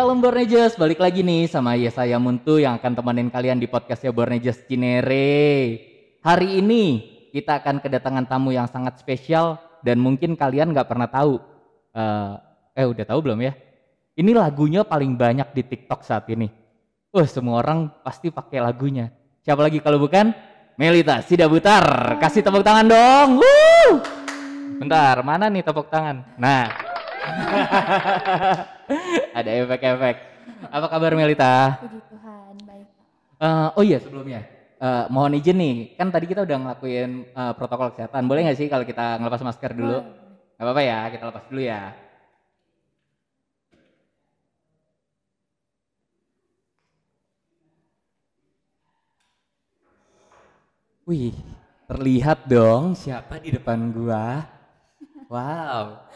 Shalom Bornejes, balik lagi nih sama Yesaya Muntu yang akan temenin kalian di podcastnya Bornejes Cinere. Hari ini kita akan kedatangan tamu yang sangat spesial dan mungkin kalian nggak pernah tahu. Eh, eh udah tahu belum ya? Ini lagunya paling banyak di TikTok saat ini. Wah semua orang pasti pakai lagunya. Siapa lagi kalau bukan Melita Sidabutar. Kasih tepuk tangan dong. Woo! Bentar, mana nih tepuk tangan? Nah, ada efek-efek. Apa kabar Melita? Puji Tuhan, baik. Eh, oh iya sebelumnya, eh, mohon izin nih, kan tadi kita udah ngelakuin eh, protokol kesehatan. Boleh nggak sih kalau kita ngelepas masker dulu? Boleh. Gak apa-apa ya, kita lepas dulu ya. Wih, terlihat dong siapa di depan gua. Wow.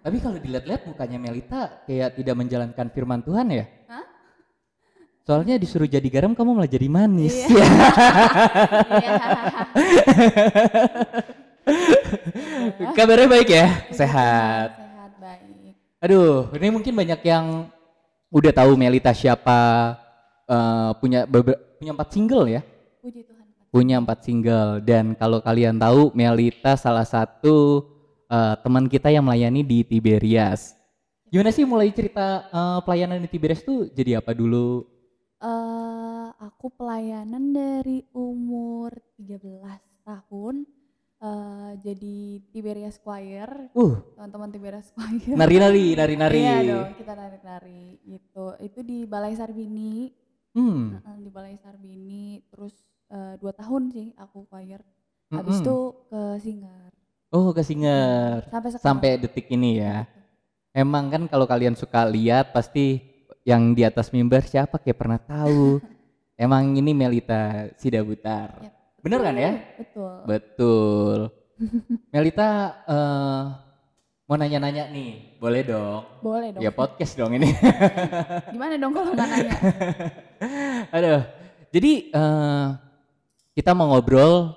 Tapi kalau dilihat-lihat mukanya Melita kayak tidak menjalankan firman Tuhan ya? Hah? Soalnya disuruh jadi garam kamu malah jadi manis. Iya. Iya. Kabarnya baik ya? Puji Sehat. Sehat, baik. Aduh, ini mungkin banyak yang udah tahu Melita siapa eh, punya punya empat single ya, Puji Tuhan. punya empat single dan kalau kalian tahu Melita salah satu eh, teman kita yang melayani di Tiberias. Gimana sih mulai cerita eh, pelayanan di Tiberias tuh jadi apa dulu? Eh, aku pelayanan dari umur 13 tahun. eh, jadi Tiberias Choir, Uh, teman-teman Tiberias Choir. nari-nari, nari-nari. Iya dong, kita nari-nari gitu. Itu di Balai Sarbini, Hmm. Di Balai Sarbini. Terus eh, dua tahun sih aku choir. Habis itu ke Singer. Oh, ke Singer. Sampai sekarang. Sampai detik ini ya. Emang kan kalau kalian suka lihat pasti yang di atas mimbar siapa kayak pernah tahu. Emang ini Melita Sidabutar. Yap, Bener kan ya? Betul. Betul. Melita eh, mau nanya-nanya nih, boleh dong? Boleh dong. Ya podcast dong ini. Gimana dong kalau nggak nanya? Aduh. Jadi eh, kita mau ngobrol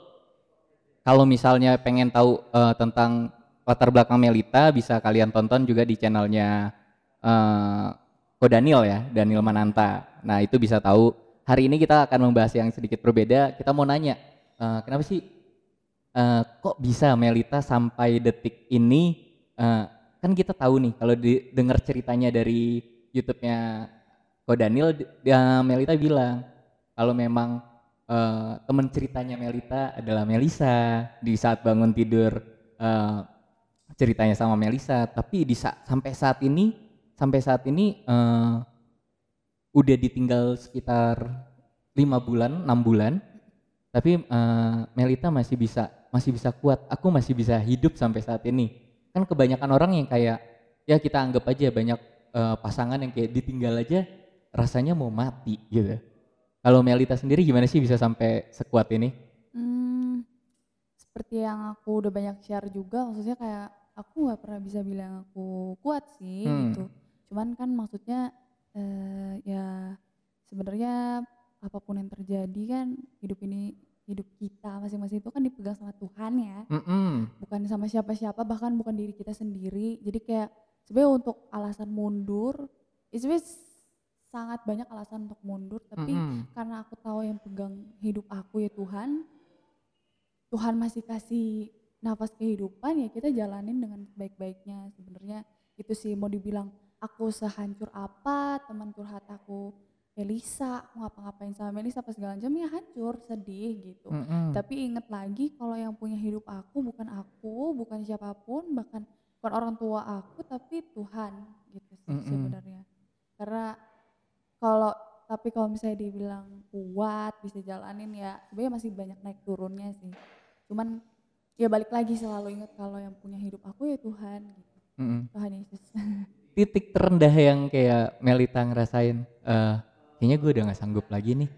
kalau misalnya pengen tahu eh, tentang latar belakang Melita bisa kalian tonton juga di channelnya eh Ko Daniel ya, Daniel Mananta. Nah, itu bisa tahu. Hari ini kita akan membahas yang sedikit berbeda. Kita mau nanya, eh, kenapa sih eh, kok bisa Melita sampai detik ini eh, kan kita tahu nih kalau dengar ceritanya dari YouTube-nya Ko Daniel ya Melita bilang kalau memang eh, teman ceritanya Melita adalah Melisa. Di saat bangun tidur eh, ceritanya sama Melisa. Tapi di sa- sampai saat ini sampai saat ini eh, udah ditinggal sekitar lima bulan enam bulan. Tapi eh, Melita masih bisa masih bisa kuat. Aku masih bisa hidup sampai saat ini. Kan kebanyakan orang yang kayak ya kita anggap aja banyak eh, pasangan yang kayak ditinggal aja rasanya mau mati gitu kalau Melita sendiri gimana sih bisa sampai sekuat ini Hmm, seperti yang aku udah banyak share juga, maksudnya kayak aku nggak pernah bisa bilang aku kuat sih Hmm. gitu. Cuman kan maksudnya eh, ya sebenarnya apa pun yang terjadi kan hidup ini hidup kita masing-masing itu kan dipegang sama Tuhan ya, Mm-mm. bukan sama siapa-siapa bahkan bukan diri kita sendiri. Jadi kayak sebenarnya untuk alasan mundur, sebenarnya sangat banyak alasan untuk mundur, tapi Mm-mm. karena aku tahu yang pegang hidup aku ya Tuhan Tuhan masih kasih nafas kehidupan ya kita jalanin dengan baik-baiknya sebenarnya itu sih mau dibilang aku sehancur apa teman curhat aku Melisa aku ngapa-ngapain sama Melisa pas segala macam ya hancur sedih gitu Mm-mm. tapi inget lagi kalau yang punya hidup aku bukan aku bukan siapa pun bahkan bukan orang tua aku tapi Tuhan gitu sih Mm-mm. sebenarnya karena kalau tapi kalau misalnya dibilang kuat bisa jalanin ya sebenarnya masih banyak naik turunnya sih. Cuman ya balik lagi selalu ingat kalau yang punya hidup aku ya Tuhan gitu. Mm-mm. Tuhan Yesus. Titik terendah yang kayak Melita ngerasain eh kayaknya gue udah nggak sanggup lagi nih.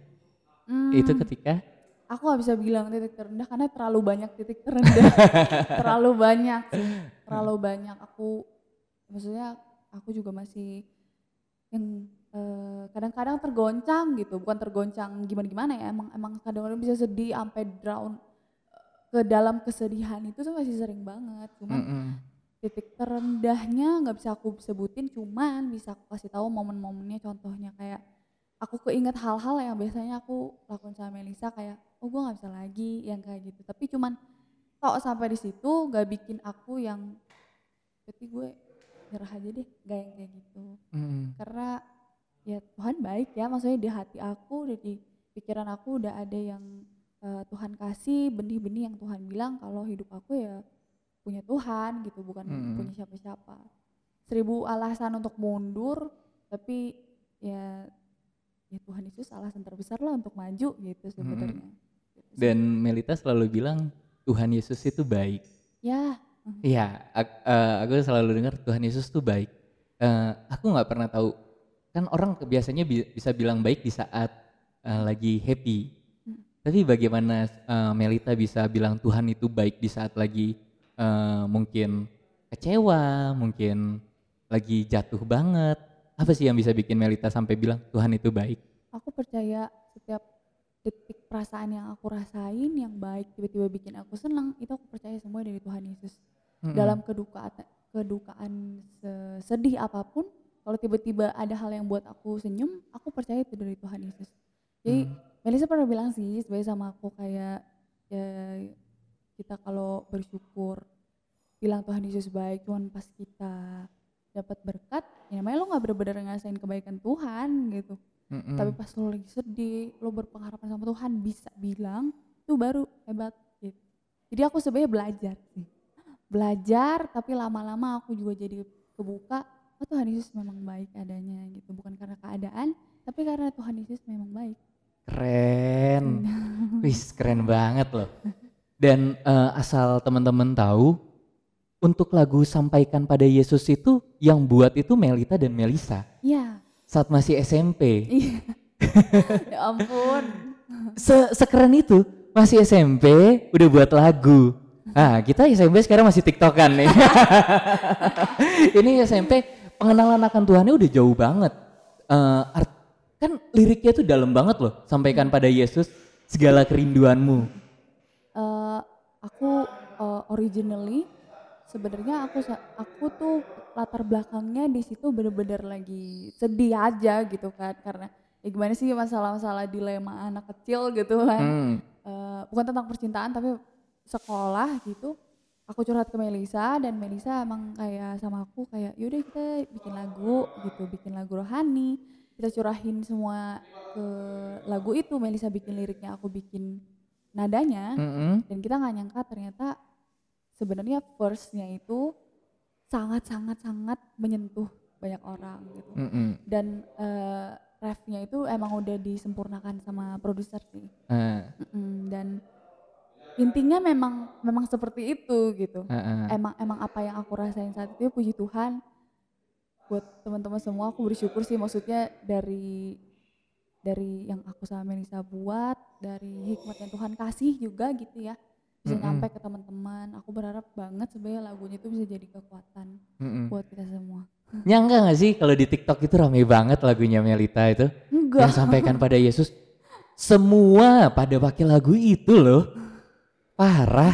Hmm, itu ketika? Aku gak bisa bilang titik terendah karena terlalu banyak titik terendah. Terlalu banyak sih terlalu banyak. Aku maksudnya aku juga masih yang kadang-kadang tergoncang gitu bukan tergoncang gimana-gimana ya emang emang kadang-kadang bisa sedih sampai drown eh, ke dalam kesedihan itu tuh masih sering banget cuman Mm-mm. titik terendahnya nggak bisa aku sebutin cuman bisa aku kasih tahu momen-momennya contohnya kayak aku keinget hal-hal yang biasanya aku lakukan sama Melisa kayak oh gue nggak bisa lagi yang kayak gitu tapi cuman kok sampai di situ nggak bikin aku yang berarti gue nyerah aja deh gak yang kayak gitu Mm. karena ya Tuhan baik ya maksudnya di hati aku udah di pikiran aku udah ada yang eh, Tuhan kasih benih-benih yang Tuhan bilang kalau hidup aku ya punya Tuhan gitu bukan Mm. punya siapa-siapa seribu alasan untuk mundur tapi ya ya Tuhan Yesus alasan terbesar lah untuk maju gitu sebenarnya sih. Dan Melita selalu bilang Tuhan Yesus itu baik. ya Iya, eh, aku selalu dengar Tuhan Yesus tuh baik. Eh, aku nggak pernah tahu kan orang biasanya bi- bisa bilang baik di saat eh, lagi happy. Hmm. Tapi bagaimana eh, Melita bisa bilang Tuhan itu baik di saat lagi eh, mungkin kecewa, mungkin lagi jatuh banget. Apa sih yang bisa bikin Melita sampai bilang Tuhan itu baik? aku percaya setiap detik perasaan yang aku rasain yang baik tiba-tiba bikin aku senang itu aku percaya semua dari Tuhan Yesus Mm-mm. dalam kedukaan kedukaan se- sedih apa pun kalau tiba-tiba ada hal yang buat aku senyum aku percaya itu dari Tuhan Yesus jadi Hmm. Melisa pernah bilang sih sebenarnya sama aku kayak ya kita kalau bersyukur bilang Tuhan Yesus baik cuman pas kita dapat berkat ya namanya lo nggak bener-bener ngerasain kebaikan Tuhan gitu Mm-mm. tapi pas lo lagi sedih lo berpengharapan sama Tuhan bisa bilang itu baru hebat gitu jadi aku sebenarnya belajar sih belajar tapi lama-lama aku juga jadi kebuka oh Tuhan Yesus memang baik adanya gitu bukan karena keadaan tapi karena Tuhan Yesus memang baik Keren. Wis keren banget loh. Dan eh, asal teman-teman tahu, untuk lagu Sampaikan pada Yesus itu yang buat itu Melita dan Melisa ya saat masih SMP. iya ya ampun Se sekeren itu masih SMP udah buat lagu. Ah kita SMP sekarang masih TikTokan nih. Ini SMP pengenalan akan Tuhannya udah jauh banget. Eh, art- kan liriknya tuh dalam banget loh. Sampaikan pada Yesus segala kerinduanmu. Eh, aku eh, originally sebenarnya aku aku tuh latar belakangnya di situ bener-bener lagi sedih aja gitu kan karena ya gimana sih masalah-masalah dilema anak kecil gitu kan Hmm. Eh, bukan tentang percintaan tapi sekolah gitu aku curhat ke Melisa dan Melisa emang kayak sama aku kayak yaudah kita bikin lagu gitu bikin lagu rohani. Kita curahin semua ke lagu itu Melisa bikin liriknya aku bikin nadanya. Mm-mm. dan kita nggak nyangka ternyata sebenarnya verse-nya itu sangat sangat sangat menyentuh banyak orang gitu. Mm-mm. dan eh, refnya itu emang udah disempurnakan sama produser sih. Mm-mm, dan intinya memang memang seperti itu gitu. Ah, ah. emang emang apa yang aku rasain saat itu puji Tuhan. Buat teman-teman semua aku bersyukur sih maksudnya dari dari yang aku sama Melisa buat dari hikmat yang Tuhan kasih juga gitu ya. Bisa Mm-mm. nyampe ke teman-teman. Aku berharap banget sebenarnya lagunya itu bisa jadi kekuatan Mm-mm. buat kita semua. Nyangka gak sih kalau di TikTok itu rame banget lagunya Melita itu? Yang enggak sampaikan pada Yesus semua pada pakai lagu itu loh parah.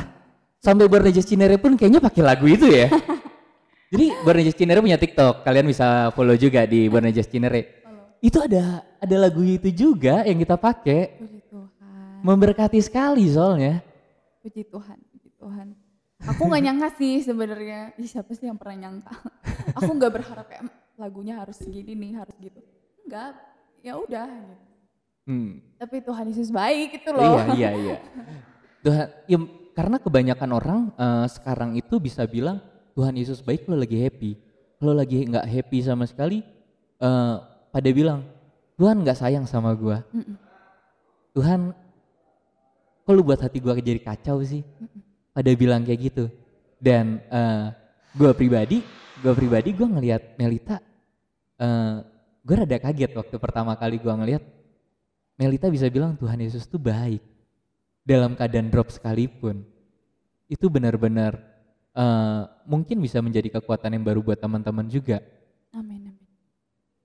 Sampai Bornejas Cinere pun kayaknya pakai lagu itu ya. Jadi Bornejas Cinere punya TikTok. Kalian bisa follow juga di Bornejas Cinere. Itu ada ada lagu itu juga yang kita pakai. Puji Tuhan. Memberkati sekali soalnya. Puji Tuhan puji Tuhan. Aku nggak nyangka sih sebenarnya. Ih, siapa sih yang pernah nyangka? Aku nggak berharap kayak "Mm, lagunya harus segini nih harus gitu. Enggak ya udah gitu. hmm. tapi Tuhan Yesus baik itu loh. Iya, iya, iya. Tuhan, ya, karena kebanyakan orang eh, sekarang itu bisa bilang Tuhan Yesus baik kalau lagi happy. Kalau lagi nggak happy sama sekali, eh, pada bilang Tuhan nggak sayang sama gua. Mm-mm. Tuhan, kok lu buat hati gua jadi kacau sih? Pada bilang kayak gitu. Dan eh, gua pribadi, gua pribadi gua ngelihat Melita, eh, gua rada kaget waktu pertama kali gua ngelihat Melita bisa bilang Tuhan Yesus tuh baik dalam keadaan drop sekalipun. Itu benar-benar eh, mungkin bisa menjadi kekuatan yang baru buat teman-teman juga. amin amin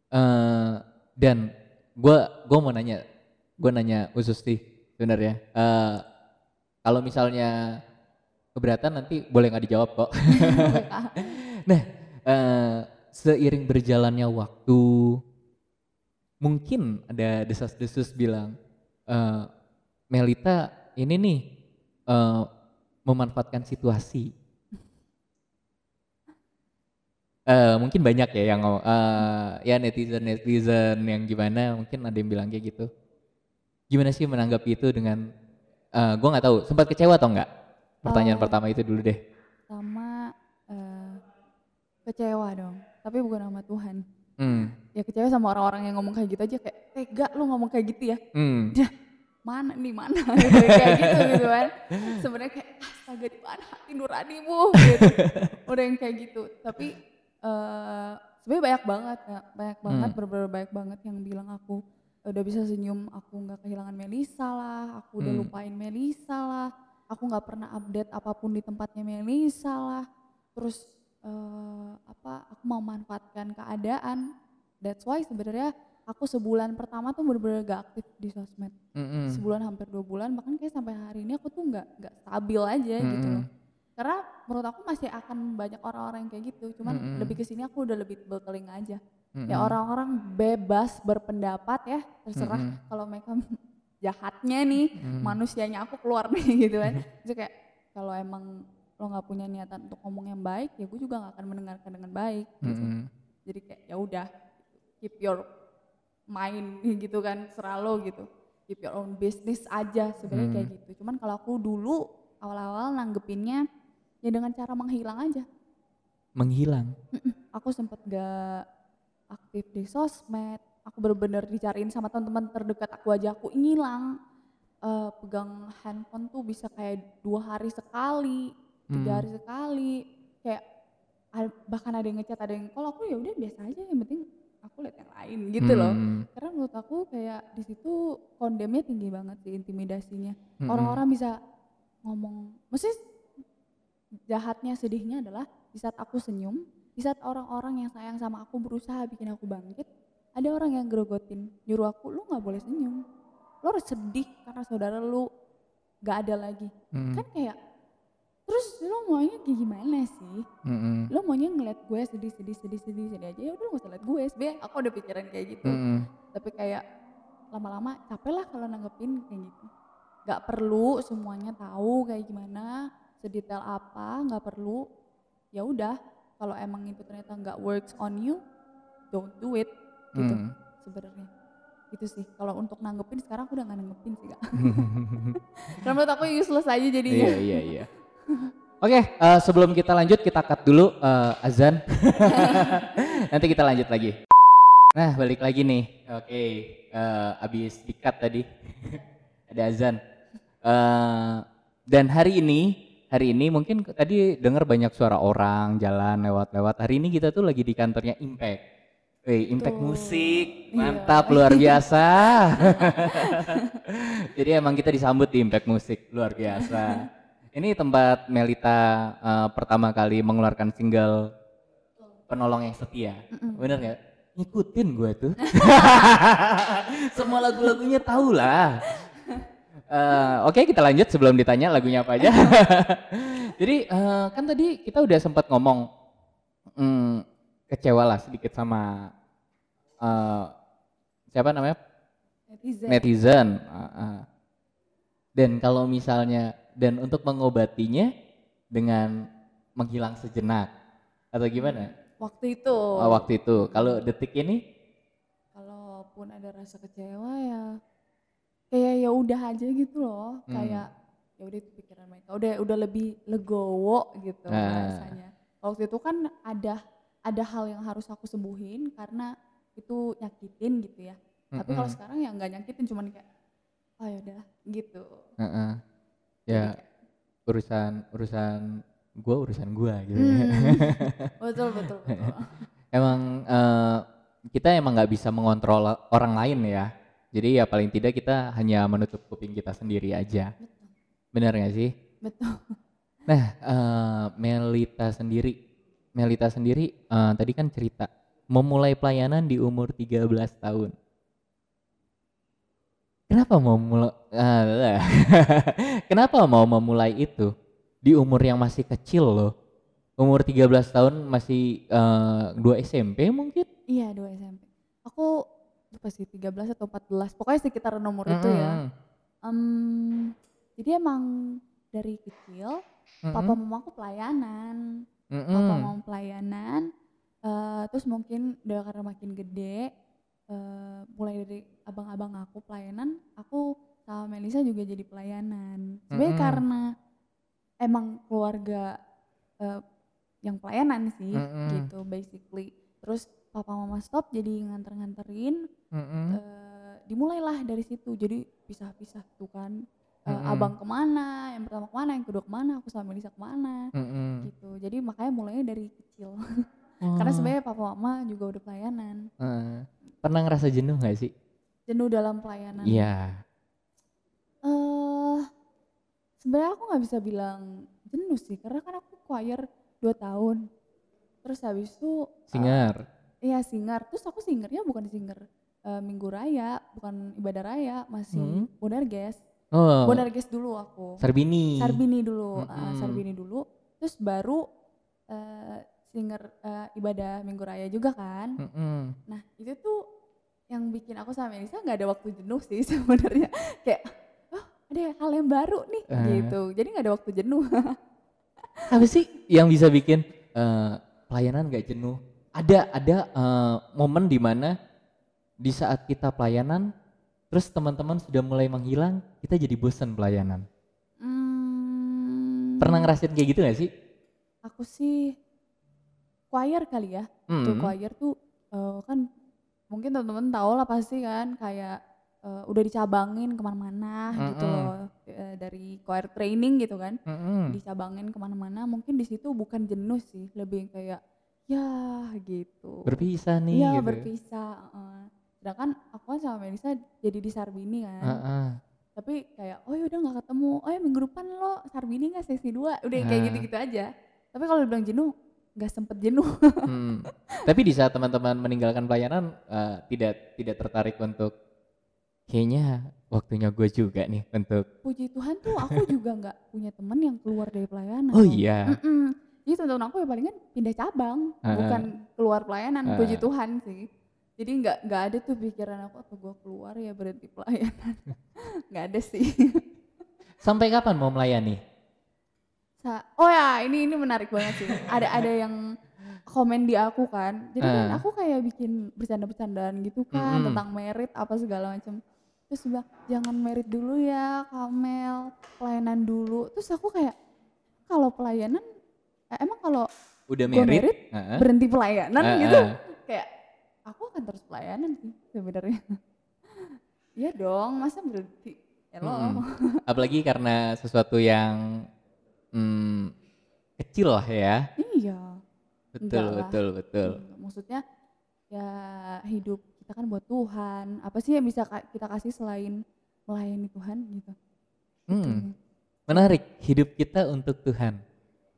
Eh, dan gua gua mau nanya, gua nanya khusus sih sebenarnya. Eh, kalau misalnya keberatan nanti boleh nggak dijawab kok. Nah, eh, seiring berjalannya waktu, mungkin ada desas-desus bilang, eh, Melita ini nih eh, memanfaatkan situasi. Eh, mungkin banyak ya yang eh, ya netizen netizen yang gimana, mungkin ada yang bilang kayak gitu. Gimana sih menanggapi itu dengan, eh, gue nggak tahu, sempat kecewa atau enggak? Pertanyaan Eh, pertama itu dulu deh. Sama eh, kecewa dong, tapi bukan sama Tuhan. Hmm, Ya kecewa sama orang-orang yang ngomong kayak gitu aja kayak tega lu ngomong kayak gitu ya. hmm, mana nih mana gitu, kayak gitu gitu kan. Sebenarnya kayak astaga di mana hati nuranimu gitu. Udah yang kayak gitu. Tapi eh sebenarnya banyak banget ya, banyak banget, Hmm. banyak banget yang bilang aku udah bisa senyum, aku nggak kehilangan Melisa lah, aku udah Hmm. lupain Melisa lah, aku nggak pernah update apa pun di tempatnya Melisa lah. Terus eh apa aku mau manfaatkan keadaan. That's why sebenarnya aku sebulan pertama tuh bener-bener gak aktif di sosmed. hmm, Sebulan hampir dua bulan bahkan kayak sampai hari ini aku tuh nggak nggak stabil aja gitu Mm-mm. loh. Karena menurut aku masih akan banyak orang-orang yang kayak gitu. Cuman Mm-mm. lebih ke sini aku udah lebih tebel telinga aja. hmm, Ya orang-orang bebas berpendapat ya, terserah Mm-mm. kalau mereka jahatnya nih, hmm, manusianya aku keluar nih gitu kan. Jadi kayak kalau emang lo nggak punya niatan untuk ngomong yang baik, ya gue juga nggak akan mendengarkan dengan baik. Gitu. hmm, Jadi kayak ya udah keep your mind gitu kan, serah lo gitu. Keep your own business aja sebenarnya kayak Hmm. gitu. Cuman kalau aku dulu awal-awal nanggepinnya ya dengan cara menghilang aja. menghilang. Mm-mm. Aku sempet gak aktif di sosmed. Aku bener-bener dicariin sama teman-teman terdekat aku aja. Aku ngilang. Eh, pegang handphone tuh bisa kayak dua hari sekali, tiga Hmm. hari sekali. Kayak bahkan ada yang ngechat, ada yang kalau aku ya udah biasa aja. Yang penting aku lihat yang lain gitu loh. Hmm, Karena menurut aku kayak di situ kondemnya tinggi banget sih intimidasinya. hmm, Orang-orang bisa ngomong, mesti jahatnya sedihnya adalah di saat aku senyum, di saat orang-orang yang sayang sama aku berusaha bikin aku bangkit, ada orang yang gerogotin, nyuruh aku, lu nggak boleh senyum, lu harus sedih karena saudara lu gak ada lagi. hmm, Kan kayak, terus lu maunya kayak gimana sih? hmm, Lu maunya ngeliat gue sedih, sedih, sedih, sedih, sedih aja, ya udah gak usah liat gue, sebenernya aku udah pikiran kayak gitu. hmm, Tapi kayak lama-lama capek lah kalau nanggepin kayak gitu. Gak perlu semuanya tahu kayak gimana, sedetail apa, nggak perlu. Ya udah, kalau emang itu ternyata nggak works on you, don't do it gitu hmm. sebenarnya. Itu sih. Kalau untuk nanggepin sekarang aku udah nggak nanggepin sih kak. Karena menurut aku useless aja jadinya. Iya iya iya. Oke, eh, sebelum kita lanjut kita cut dulu eh, azan. Nanti kita lanjut lagi. Nah balik lagi nih. Oke, eh, abis di cut tadi ada azan. Eh, dan hari ini, hari ini mungkin tadi dengar banyak suara orang jalan lewat-lewat. Hari ini kita tuh lagi di kantornya Impact. Wih, Impact Tuh. musik, Iya. mantap luar biasa. Jadi emang kita disambut di Impact Musik luar biasa. Ini tempat Melita eh, pertama kali mengeluarkan single Penolong yang Setia. Bener nggak? Ngikutin gue tuh. Semua lagu-lagunya tahu lah. Eh, Oke kita lanjut sebelum ditanya lagunya apa aja. Jadi eh, kan tadi kita udah sempat ngomong hmm, kecewa lah sedikit sama eh, siapa namanya Netizen. netizen. Ah, ah. Dan kalau misalnya dan untuk mengobatinya dengan menghilang sejenak atau gimana? Waktu itu. Oh, waktu itu. Kalau detik ini, kalaupun ada rasa kecewa ya kayak ya udah aja gitu loh Hmm. kayak ya udah itu pikiran mereka udah udah lebih legowo gitu Nah. rasanya waktu itu kan ada ada hal yang harus aku sembuhin karena itu nyakitin gitu ya tapi kalau sekarang ya nggak nyakitin cuman kayak oh ya udah gitu Heeh. Jadi ya urusan urusan gua urusan gua gitu. hmm, betul betul betul emang eh, kita emang nggak bisa mengontrol orang lain ya. Jadi ya paling tidak kita hanya menutup kuping kita sendiri aja. betul Benar nggak sih? betul Nah, eh, Melita sendiri, Melita sendiri eh, tadi kan cerita memulai pelayanan di umur 13 tahun. Kenapa mau mulai Kenapa mau memulai itu di umur yang masih kecil loh? umur 13 tahun masih eh, dua SMP mungkin? Iya, dua SMP. Aku lupa sih 13 atau 14. Pokoknya sekitar nomor itu ya. Em, jadi emang dari kecil papa Mm-mm. mama aku pelayanan. Mm-mm. Papa mama pelayanan. eh, terus mungkin udah karena makin gede eh, mulai dari abang-abang aku pelayanan, aku sama Melisa juga jadi pelayanan. Sebenarnya Mm-mm. karena emang keluarga eh, yang pelayanan sih Mm-mm. gitu basically. Terus papa mama stop jadi nganter-nganterin Mm-mm. eh, dimulailah dari situ jadi pisah-pisah tuh kan Eh, Mm-mm. abang ke mana yang pertama ke mana yang kedua ke mana aku sama Melisa ke mana Mm-mm. gitu jadi makanya mulainya dari kecil karena Oh. sebenarnya papa mama juga udah pelayanan Eh, pernah ngerasa jenuh gak sih? jenuh dalam pelayanan Iya. Eh sebenarnya aku nggak bisa bilang jenuh sih karena kan aku choir dua tahun terus habis itu eh, Singer. iya singer terus aku singernya bukan singer eh, minggu raya bukan ibadah raya masih Hmm. Bonerges Oh. Bonerges dulu aku Sarbini. Sarbini dulu, ah, Mm-mm. Sarbini dulu, terus baru eh, singer eh, ibadah Minggu Raya juga kan. Mm-mm. Nah itu tuh yang bikin aku sama Melisa nggak ada waktu jenuh sih sebenarnya. Kayak, ada hal yang baru nih Eh. gitu. Jadi nggak ada waktu jenuh. Apa sih yang bisa bikin eh, pelayanan gak jenuh? Ada ada eh, momen di mana di saat kita pelayanan, terus teman-teman sudah mulai menghilang, kita jadi bosan pelayanan. Hmm, Pernah ngerasain kayak gitu gak sih? Aku sih choir kali ya. Tuh Hmm. choir tuh eh, kan mungkin teman-teman tahu lah pasti kan kayak eh, udah dicabangin ke mana-mana gitu Mm-mm. loh eh, dari choir training gitu kan Mm-mm. dicabangin ke mana-mana mungkin di situ bukan jenuh sih lebih kayak ya gitu Berpisah nih iya gitu. berpisah eh. sedangkan aku kan sama Melisa jadi di Sarbini kan Heeh. tapi kayak oh yaudah nggak ketemu oh ya minggu depan lo Sarbini nggak sesi dua udah kayak Ah. gitu-gitu aja tapi kalau dibilang jenuh nggak sempet jenuh Hmm. Tapi di saat teman-teman meninggalkan pelayanan eh, tidak tidak tertarik untuk kayaknya waktunya gue juga nih untuk puji Tuhan tuh aku juga nggak punya temen yang keluar dari pelayanan oh iya Mm-mm. Jadi teman-teman aku ya palingan pindah cabang, Ah. bukan keluar pelayanan. Ah. Puji Tuhan sih. Jadi nggak nggak ada tuh pikiran aku atau gue keluar ya berhenti pelayanan. nggak ada sih. sampai kapan mau melayani? Sa- oh ya ini ini menarik banget sih. ada ada yang komen di aku kan. Jadi kan Ah. aku kayak bikin bercanda-bercandaan gitu kan Mm-mm. tentang merit apa segala macam. Terus dia bilang jangan merit dulu ya Kamel, pelayanan dulu. Terus aku kayak kalau pelayanan eh, emang kalau Udah merit? merit, Heeh. berhenti pelayanan Ah, gitu kayak aku akan terus pelayanan sih sebenarnya iya dong masa berhenti hello Mm-mm. Apalagi karena sesuatu yang hmm, kecil lah ya. iya Betul, Enggak lah. betul, betul. Maksudnya ya hidup kita kan buat Tuhan apa sih yang bisa kita kasih selain melayani Tuhan gitu Hmm, Hmm. menarik. Hidup kita untuk Tuhan.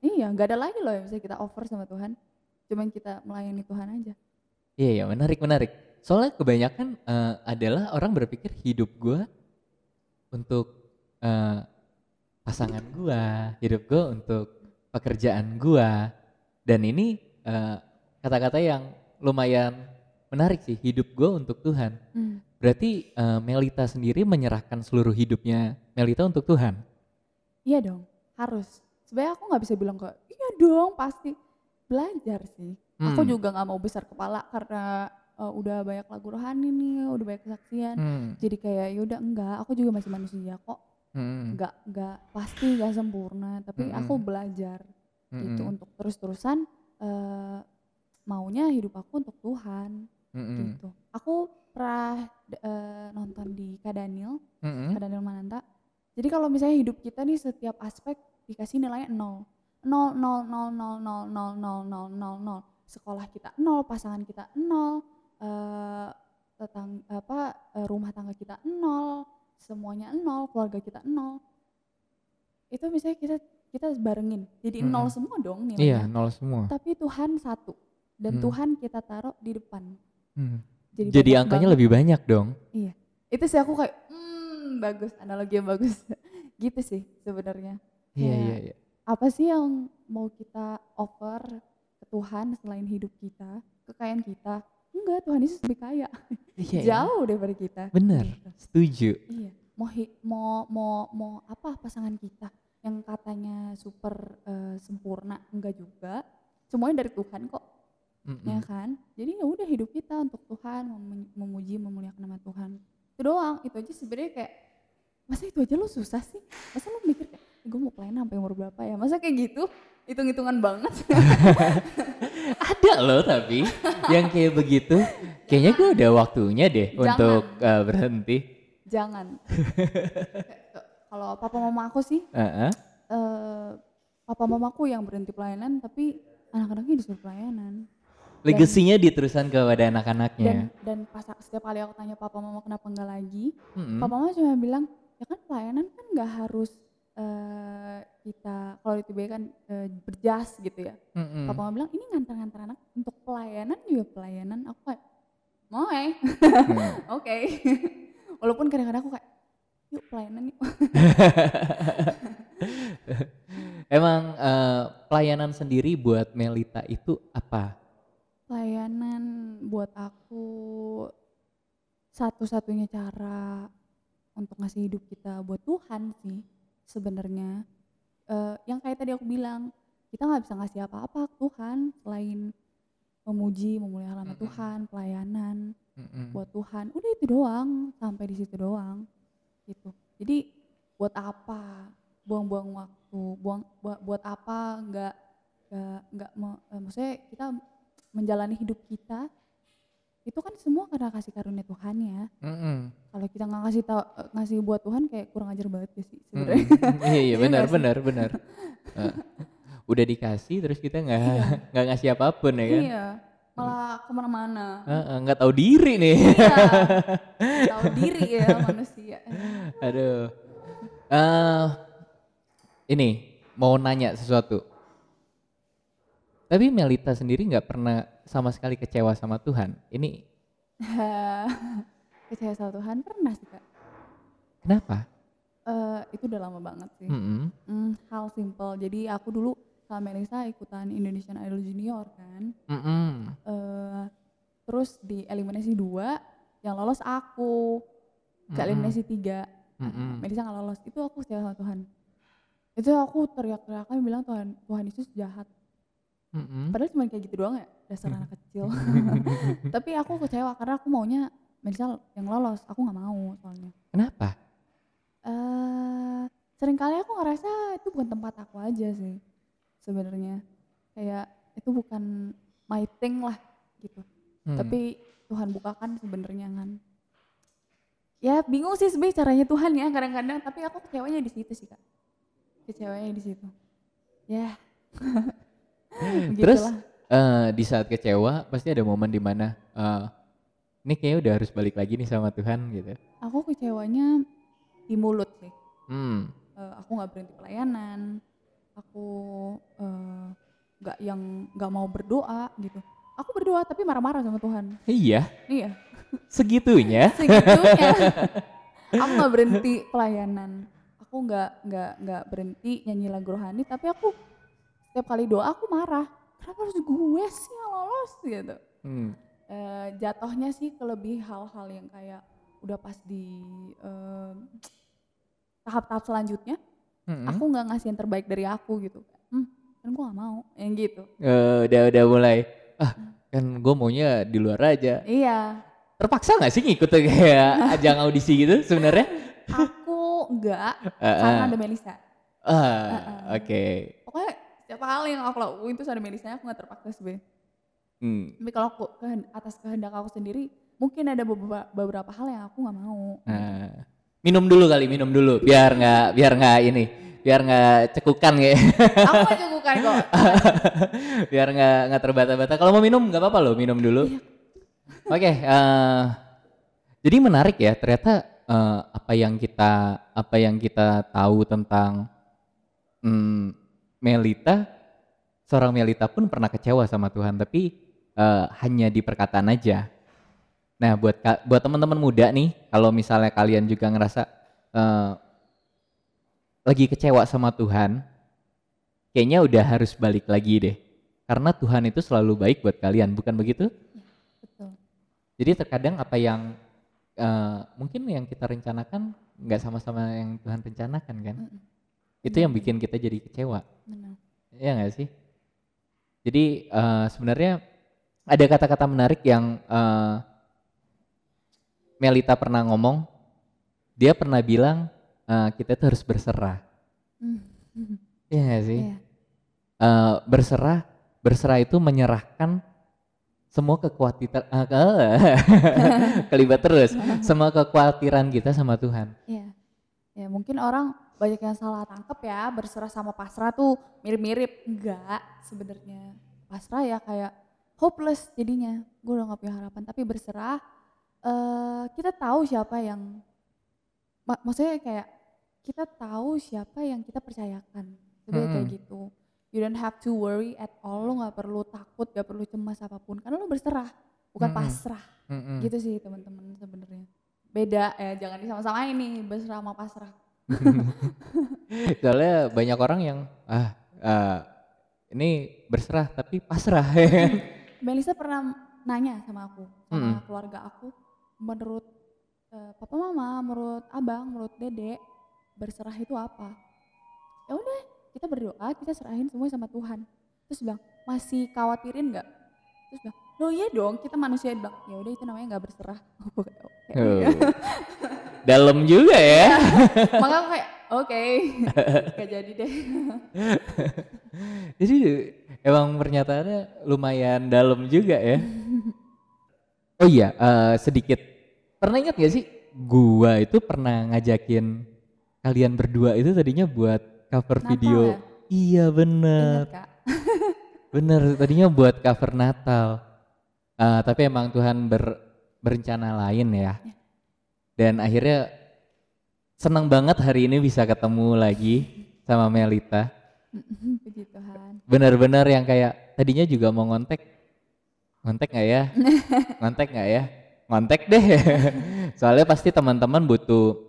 iya nggak ada lagi loh yang bisa kita offer sama Tuhan cuman kita melayani Tuhan aja Iya, iya, menarik, menarik. Soalnya kebanyakan eh, adalah orang berpikir hidup gua untuk eh, pasangan gua, hidup gua untuk pekerjaan gua. Dan ini eh, kata-kata yang lumayan menarik sih, hidup gua untuk Tuhan. Hmm. Berarti eh, Melita sendiri menyerahkan seluruh hidupnya Melita untuk Tuhan. Iya dong, harus. Sebenarnya aku nggak bisa bilang kok, iya dong pasti belajar sih. Aku Hmm. juga nggak mau besar kepala karena uh, udah banyak lagu rohani nih, udah banyak kesaksian. Hmm, Jadi kayak yaudah enggak, aku juga masih manusia kok. hmm, Enggak enggak pasti nggak sempurna, tapi Mm-mm. aku belajar gitu hmm, untuk terus-terusan uh, maunya hidup aku untuk Tuhan hmm, gitu. Aku pernah uh, nonton di Kak Daniel, hmm, Kak Daniel Mananta. Jadi kalau misalnya hidup kita nih setiap aspek dikasih nilainya nol. Nol, nol, nol, nol, nol, nol, nol, nol, nol, nol. Sekolah kita nol, pasangan kita nol, eh tetang, apa, eh, rumah tangga kita nol, semuanya nol, keluarga kita nol. Itu misalnya kita kita barengin, jadi nol Mm-mm. semua dong Iya, nilainya. nol semua. Tapi Tuhan satu, dan Hmm. Tuhan kita taruh di depan. Hmm. Jadi, Jadi angkanya banget. lebih banyak dong. Itu sih aku kayak, hmm bagus, analogi yang bagus. gitu sih sebenarnya. Iya, iya, iya. apa sih yang mau kita offer ke Tuhan selain hidup kita, kekayaan kita? Enggak, Tuhan Yesus lebih kaya. Iya, iya. Jauh daripada kita. Bener, Gitu. setuju. Iya, mau hi- mau mau mau apa pasangan kita yang katanya super eh, sempurna enggak juga. Semuanya dari Tuhan kok, Mm-mm. ya kan? Jadi ya udah hidup kita untuk Tuhan, mem- memuji, memuliakan nama Tuhan. Itu doang, itu aja sebenarnya kayak masa itu aja lo susah sih? Masa lo mikir kayak gue mau pelayanan sampai umur berapa ya? Masa kayak gitu? Hitung-hitungan banget. Ada loh tapi yang kayak begitu. Kayaknya gue udah waktunya deh Jangan. untuk uh, berhenti. Jangan. Kalau papa mama aku sih Heeh. eh papa mamaku yang berhenti pelayanan tapi anak-anaknya disuruh pelayanan Legasinya diteruskan kepada dan anak-anaknya. dan pas setiap kali aku tanya papa mama kenapa enggak lagi Mm-mm. papa mama cuma bilang ya kan pelayanan kan nggak harus eh kita kalau di TB kan eh, berjas gitu ya Mm-mm. papa mama bilang ini ngantar-ngantar anak untuk pelayanan juga pelayanan aku kayak mau eh Hmm. oke walaupun kadang-kadang aku kayak yuk pelayanan yuk Emang eh, pelayanan sendiri buat Melita itu apa? Pelayanan buat aku satu-satunya cara untuk ngasih hidup kita buat Tuhan sih sebenarnya. Eh, yang kayak tadi aku bilang, kita nggak bisa ngasih apa-apa ke Tuhan selain memuji, memuliakan nama Mm-mm. Tuhan, pelayanan Mm-mm. buat Tuhan. Udah itu doang, sampai di situ doang. Gitu. Jadi buat apa buang-buang waktu, buang buat, buat apa nggak nggak nggak eh, maksudnya kita menjalani hidup kita itu kan semua karena kasih karunia Tuhan ya. Mm-mm. Kalau kita nggak ngasih tahu ngasih buat Tuhan kayak kurang ajar banget ya sih sebenarnya. Mm-mm. Iya iya benar benar benar. Eh, udah dikasih terus kita nggak Iya. nggak ngasih apa pun ya kan? Iya, malah ke mana-mana. Nggak tahu diri nih. Iya, tahu diri ya manusia. Aduh. Eh ini mau nanya sesuatu. Tapi Melita sendiri nggak pernah sama sekali kecewa sama Tuhan. Ini Kecewa sama Tuhan pernah sih kak. kenapa? Eh, itu udah lama banget sih. Mm-mm. Hmm, hal simple. Jadi aku dulu sama Melisa ikutan Indonesian Idol Junior kan. Mm-mm. Eh, terus di eliminasi dua yang lolos aku. Ke Mm-mm. eliminasi tiga Mm-mm. Melisa nggak lolos. Itu aku kecewa sama Tuhan. Itu aku teriak-teriakan bilang Tuhan Tuhan Yesus jahat. Mm-mm. Padahal cuma kayak gitu doang ya dasar anak kecil. Tapi aku kecewa karena aku maunya Melisa yang lolos. Aku nggak mau soalnya. Kenapa? eh sering kali aku ngerasa itu bukan tempat aku aja sih sebenarnya kayak itu bukan my thing lah gitu Hmm. tapi Tuhan bukakan sebenarnya kan ya bingung sih sebenarnya caranya Tuhan ya kadang-kadang tapi aku kecewanya di situ sih kak kecewanya di situ ya Terus Begitulah. eh, di saat kecewa pasti ada momen di mana eh ini kayaknya udah harus balik lagi nih sama Tuhan gitu. aku kecewanya di mulut sih Hmm. Eh, aku nggak berhenti pelayanan aku nggak yang nggak mau berdoa gitu aku berdoa tapi marah-marah sama Tuhan Iya, iya segitunya. segitunya aku nggak berhenti pelayanan aku nggak nggak nggak berhenti nyanyi lagu rohani tapi aku setiap kali doa aku marah. Kenapa harus gue sih yang lolos gitu? Hmm. Eh, jatuhnya sih ke lebih hal-hal yang kayak udah pas di tahap-tahap selanjutnya Mm-mm. aku nggak ngasih yang terbaik dari aku gitu. Hmm, kan gue gak mau yang gitu. Eh, udah udah mulai. Ah kan gue maunya di luar aja. Iya. Terpaksa nggak sih ngikut kayak ajang audisi gitu sebenarnya? Aku enggak Ah, karena ah. ada Melisa ah oke. Pokoknya setiap kali yang aku lakuin itu ada Melisa aku nggak terpaksa sebenarnya Hmm. tapi kalau aku kehen- atas kehendak aku sendiri mungkin ada beberapa, beberapa hal yang aku nggak mau. Nah, minum dulu kali minum dulu biar nggak biar nggak ini biar nggak cekukan kayak aku nggak cukupkan kok. Biar nggak nggak terbata-bata. Kalau mau minum nggak apa-apa loh minum dulu. Iya. oke eh, jadi menarik ya ternyata eh, apa yang kita apa yang kita tahu tentang hmm, Melita seorang Melita pun pernah kecewa sama Tuhan tapi eh, hanya di perkataan aja nah buat buat teman-teman muda nih kalau misalnya kalian juga ngerasa eh, lagi kecewa sama Tuhan kayaknya udah harus balik lagi deh. Karena Tuhan itu selalu baik buat kalian, bukan begitu? Betul. Jadi terkadang apa yang eh, mungkin yang kita rencanakan nggak sama-sama yang Tuhan rencanakan kan? Mm-mm. Itu yang bikin kita jadi kecewa. Benar. Iya nggak sih? Jadi eh, sebenarnya ada kata-kata menarik yang eh, Melita pernah ngomong. Dia pernah bilang eh, kita tuh harus berserah. Mm. Iya nggak sih? Iya. Eh, berserah, berserah itu menyerahkan semua kekhawatiran, ah, ke- kelibat terus, semua kekhawatiran kita sama Tuhan. Iya. Ya mungkin orang banyak yang salah tangkep ya berserah sama pasrah tuh mirip-mirip. Enggak sebenarnya. Pasrah ya kayak hopeless jadinya. Gue udah gak punya harapan. Tapi berserah eh kita tahu siapa yang mak- maksudnya kayak kita tahu siapa yang kita percayakan. Sebenarnya kayak Mm-mm. gitu. You don't have to worry at all. Lo gak perlu takut, gak perlu cemas apa pun. Karena lo berserah, bukan Mm-mm. pasrah. Mm-mm. Gitu sih teman-teman sebenarnya. Beda ya, jangan disama-samain nih berserah sama pasrah. Soalnya banyak orang yang ah eh, ini berserah tapi pasrah. Melisa pernah nanya sama aku, sama Mm-mm. keluarga aku, menurut eh, papa mama, menurut abang, menurut dede, berserah itu apa? Ya udah, kita berdoa, kita serahin semua sama Tuhan. Terus bilang, masih khawatirin nggak? Terus bilang, loh iya dong, kita manusia bilang, ya udah itu namanya nggak berserah. Oke. Oh. Dalam juga ya. Maka aku kayak, oke, gak jadi deh. Jadi emang pernyataannya lumayan dalam juga ya. Oh iya, eh, sedikit. Pernah ingat gak sih? Gua itu pernah ngajakin kalian berdua itu tadinya buat cover Natal video. ya? Iya bener, Ingat kak? bener. Tadinya buat cover Natal. Eh, tapi emang Tuhan ber- berencana lain ya. Dan akhirnya senang banget hari ini bisa ketemu lagi sama Melita. Puji Tuhan. benar-benar yang kayak tadinya juga mau ngontek. Ngontek nggak ya? Ngontek nggak ya? Ngontek deh. Soalnya pasti teman-teman butuh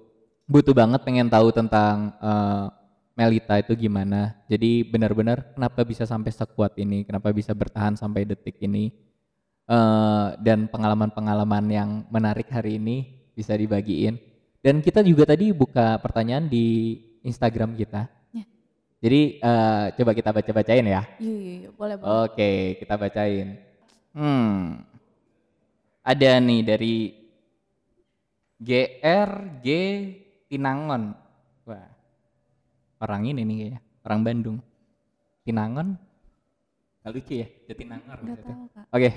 butuh banget pengen tahu tentang eh, Melita itu gimana. Jadi benar-benar kenapa bisa sampai sekuat ini? Kenapa bisa bertahan sampai detik ini? Eh, dan pengalaman-pengalaman yang menarik hari ini bisa dibagiin dan kita juga tadi buka pertanyaan di Instagram kita Ya. jadi eh, coba kita baca-bacain ya Iya, iya, iya, boleh, boleh. Oke, kita bacain. Hmm. Ada nih dari GRG Pinangon. Wah. Orang ini nih kayaknya, orang Bandung. Pinangon? Gak lucu ya, Jatinangor. Tahu kak. Oke.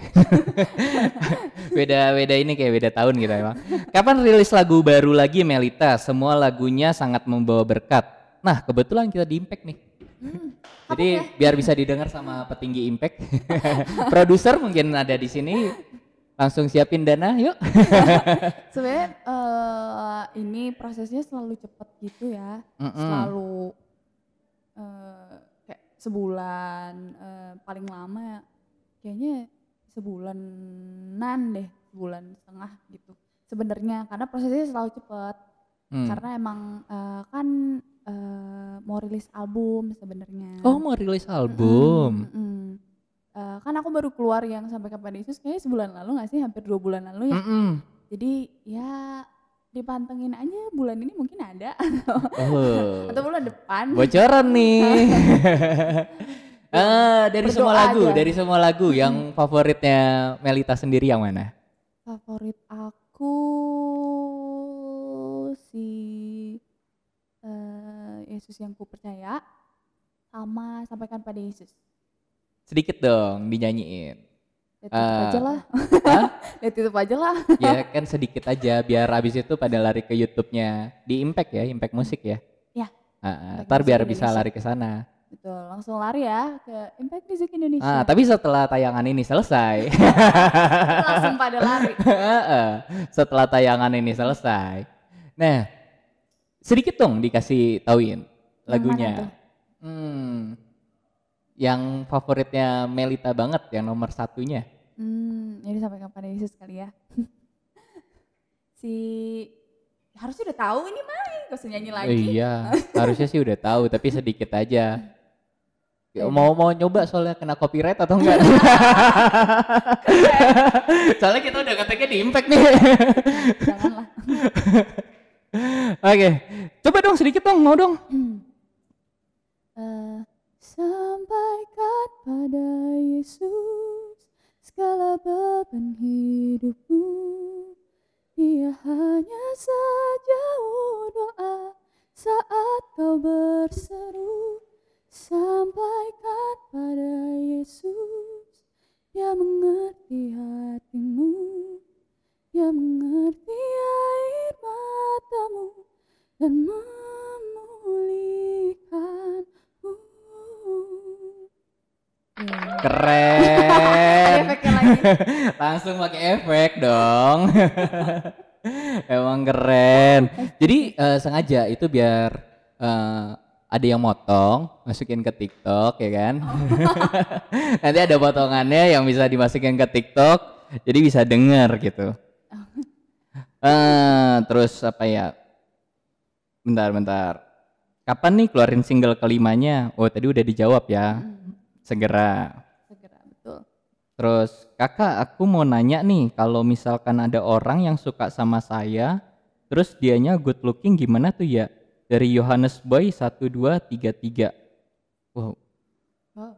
beda beda ini kayak beda tahun gitu emang. Kapan rilis lagu baru lagi Melita? Semua lagunya sangat membawa berkat. Nah, kebetulan kita di Impact nih. Hmm, Jadi biar bisa didengar sama petinggi Impact. Produser mungkin ada di sini. Langsung siapin dana, yuk. Sebenarnya eh, ini prosesnya selalu cepat gitu ya, Mm-mm. selalu eh, kayak sebulan eh, paling lama kayaknya sebulanan deh, sebulan setengah gitu. Sebenarnya karena prosesnya selalu cepat, Hmm. karena emang eh, kan eh, mau rilis album sebenarnya. Oh, mau rilis album. Mm-mm, mm-mm. Eh, kan aku baru keluar yang sampai kapan Yesus kayaknya sebulan lalu nggak sih hampir dua bulan lalu ya Mm-mm. jadi ya dipantengin aja bulan ini mungkin ada Oh. atau bulan depan Bocoran nih. Ah, dari Berdoa semua lagu, aja. dari semua lagu yang favoritnya Melita sendiri yang mana? favorit aku si eh, Yesus yang ku percaya sama sampaikan pada Yesus Sedikit dong dinyanyiin. Tutup Ah. aja lah Hah? lihat tutup aja lah ya kan sedikit aja biar abis itu pada lari ke YouTube-nya di Impact ya, Impact Musik ya. Ya. Impact ntar biar bisa lari ke sana. betul langsung lari ya ke Impact Music Indonesia Ah, tapi setelah tayangan ini selesai, langsung pada lari Heeh, setelah tayangan ini selesai, nah sedikit dong dikasih tauin lagunya. Hmm, yang favoritnya Melita banget, yang nomor satunya. Hmm, ini sampaikan pada Yesus kali ya. si harusnya udah tahu ini mah, gak usah nyanyi lagi. Iya, harusnya sih udah tahu, tapi sedikit aja. Iya. Mau mau nyoba soalnya kena copyright atau enggak? soalnya kita udah ngeteknya di impact nih. Janganlah. Oke, coba dong sedikit dong, mau dong. Eh, hidupmu. Dia hanya sejauh doa saat kau berseru. Sampaikan pada Yesus, Dia mengerti hatimu. Dia mengerti air matamu dan memulihkanmu. Keren. Langsung pakai efek dong. Emang keren. Jadi eh, sengaja itu biar eh, ada yang motong, masukin ke TikTok ya kan. Nanti ada potongannya yang bisa dimasukin ke TikTok, jadi bisa denger gitu. Eh, terus apa ya? Bentar, bentar. Kapan nih keluarin single kelimanya? Oh tadi udah dijawab ya. Hmm, Segera. Terus kakak aku mau nanya nih kalau misalkan ada orang yang suka sama saya terus dianya good looking gimana tuh ya? Dari Yohanes Boy 1233. Wow, Wow.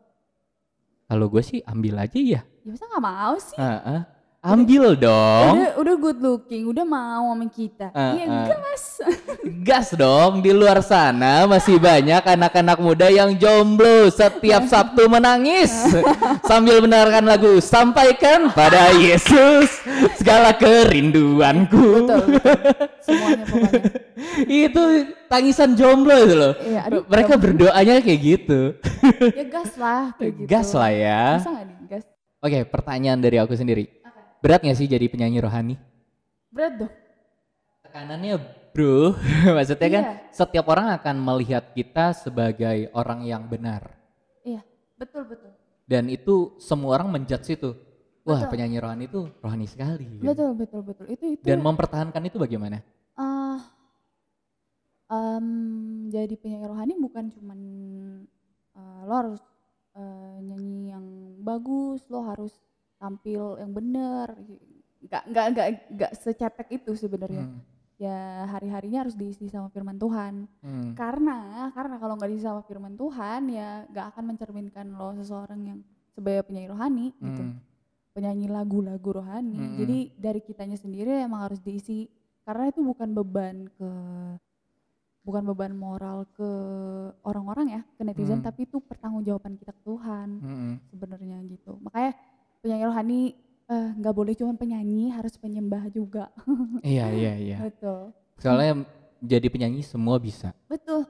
kalau gue sih ambil aja ya. Ya masa nggak mau sih? Heeh. Ambil dong. Udah, udah good looking, udah mau sama kita. Ah, Iya ah. gas. Gas dong di luar sana masih banyak anak-anak muda yang jomblo setiap Sabtu menangis sambil mendengarkan lagu sampaikan pada Yesus segala kerinduanku. betul, betul. Semuanya pokoknya. itu tangisan jomblo itu loh. Iya, aduh, Mereka berdoanya kayak gitu. Ya gas lah kayak gitu. Gas lah ya. Masa digas? Oke, pertanyaan dari aku sendiri. Berat gak sih jadi penyanyi rohani? Berat dong. Tekanannya bro, maksudnya kan Iya. setiap orang akan melihat kita sebagai orang yang benar. Iya, betul betul. Dan itu semua orang menjudge itu. Wah Betul. penyanyi rohani itu rohani sekali. gitu. Betul betul betul. Itu itu. Dan mempertahankan itu bagaimana? eh, em, jadi penyanyi rohani bukan cuman eh, lo harus eh, nyanyi yang bagus, lo harus tampil yang bener. Nggak nggak nggak nggak secetek itu sebenarnya. Hmm, Ya hari-harinya harus diisi sama firman Tuhan. hmm, Karena karena kalau nggak diisi sama firman Tuhan ya nggak akan mencerminkan lo seseorang yang sebagai penyanyi rohani gitu. hmm. Penyanyi lagu-lagu rohani. Mm-mm. Jadi dari kitanya sendiri emang harus diisi karena itu bukan beban ke bukan beban moral ke orang-orang ya, ke netizen Hmm. tapi itu pertanggungjawaban kita ke Tuhan hmm. sebenarnya gitu. Makanya penyanyi rohani eh, nggak boleh cuma penyanyi, harus penyembah juga. Iya iya iya. Betul. Soalnya jadi penyanyi semua bisa, Betul.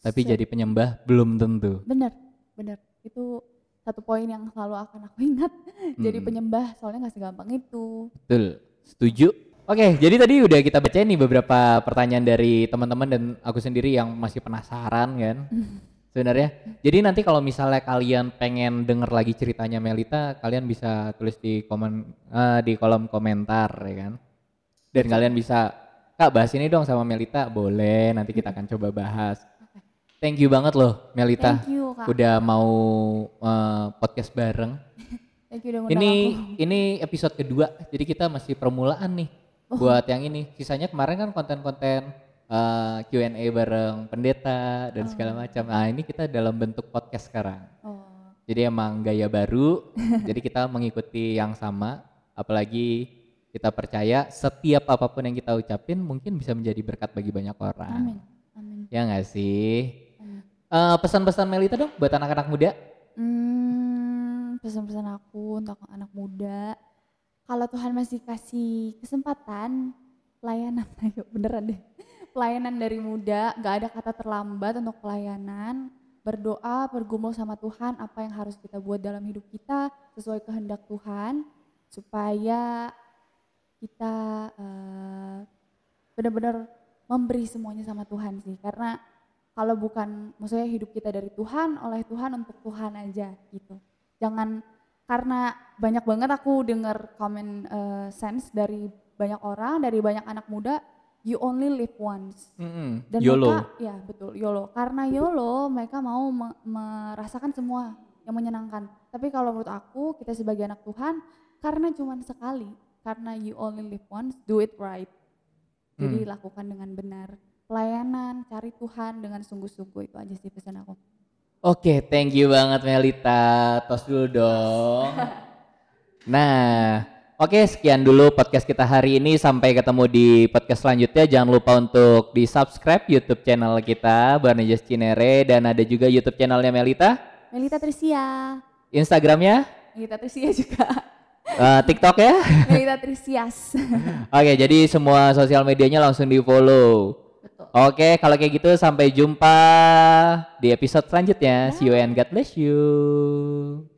tapi Se- jadi penyembah belum tentu. Bener, bener. Itu satu poin yang selalu akan aku ingat. Jadi Mm. penyembah soalnya nggak segampang itu. Betul, setuju. Oke, jadi tadi udah kita bacain nih beberapa pertanyaan dari teman-teman dan aku sendiri yang masih penasaran kan. Sebenarnya. Jadi nanti kalau misalnya kalian pengen denger lagi ceritanya Melita, kalian bisa tulis di komen eh, di kolom komentar ya kan. Dan kalian bisa Kak bahas ini dong sama Melita, boleh. Nanti kita akan coba bahas. Thank you banget loh Melita. Thank you kak. Udah mau eh, podcast bareng. Thank you udah Ini aku. ini episode kedua, jadi kita masih permulaan nih Oh. buat yang ini. Sisanya kemarin kan konten-konten eh, Q&A bareng pendeta dan segala macam. Nah ini kita dalam bentuk podcast sekarang. Oh, Jadi emang gaya baru, jadi kita mengikuti yang sama. Apalagi kita percaya setiap apa pun yang kita ucapin mungkin bisa menjadi berkat bagi banyak orang. amin, amin. Ya nggak sih? amin. Eh, pesan-pesan Melita dong buat anak-anak muda. Hmm, pesan-pesan aku untuk anak muda. Kalau Tuhan masih kasih kesempatan, pelayanan, ayo beneran deh. Pelayanan dari muda, gak ada kata terlambat untuk pelayanan. Berdoa, bergumul sama Tuhan, apa yang harus kita buat dalam hidup kita sesuai kehendak Tuhan, supaya kita eh, benar-benar memberi semuanya sama Tuhan sih. Karena kalau bukan, maksudnya hidup kita dari Tuhan, oleh Tuhan untuk Tuhan aja gitu. Jangan karena banyak banget aku dengar komen eh, sense dari banyak orang, dari banyak anak muda you only live once. Mm-mm. Dan YOLO. mereka, ya betul, YOLO. Karena YOLO, mereka mau me- merasakan semua yang menyenangkan. Tapi kalau menurut aku, kita sebagai anak Tuhan, karena cuma sekali, karena you only live once, do it right. Jadi Hmm. lakukan dengan benar. Pelayanan, cari Tuhan dengan sungguh-sungguh itu aja sih pesan aku. Oke, thank you banget Melita. Tos dulu dong. Nah, oke sekian dulu podcast kita hari ini. Sampai ketemu di podcast selanjutnya. Jangan lupa untuk di subscribe YouTube channel kita Barnejas Cinere dan ada juga YouTube channelnya Melita, Melita Trisia. Instagramnya, Melita Trisia juga. eh, TikTok ya. Melita Trisias. Oke, jadi semua sosial medianya langsung di follow. Betul. Oke, kalau kayak gitu sampai jumpa di episode selanjutnya. See you and God bless you.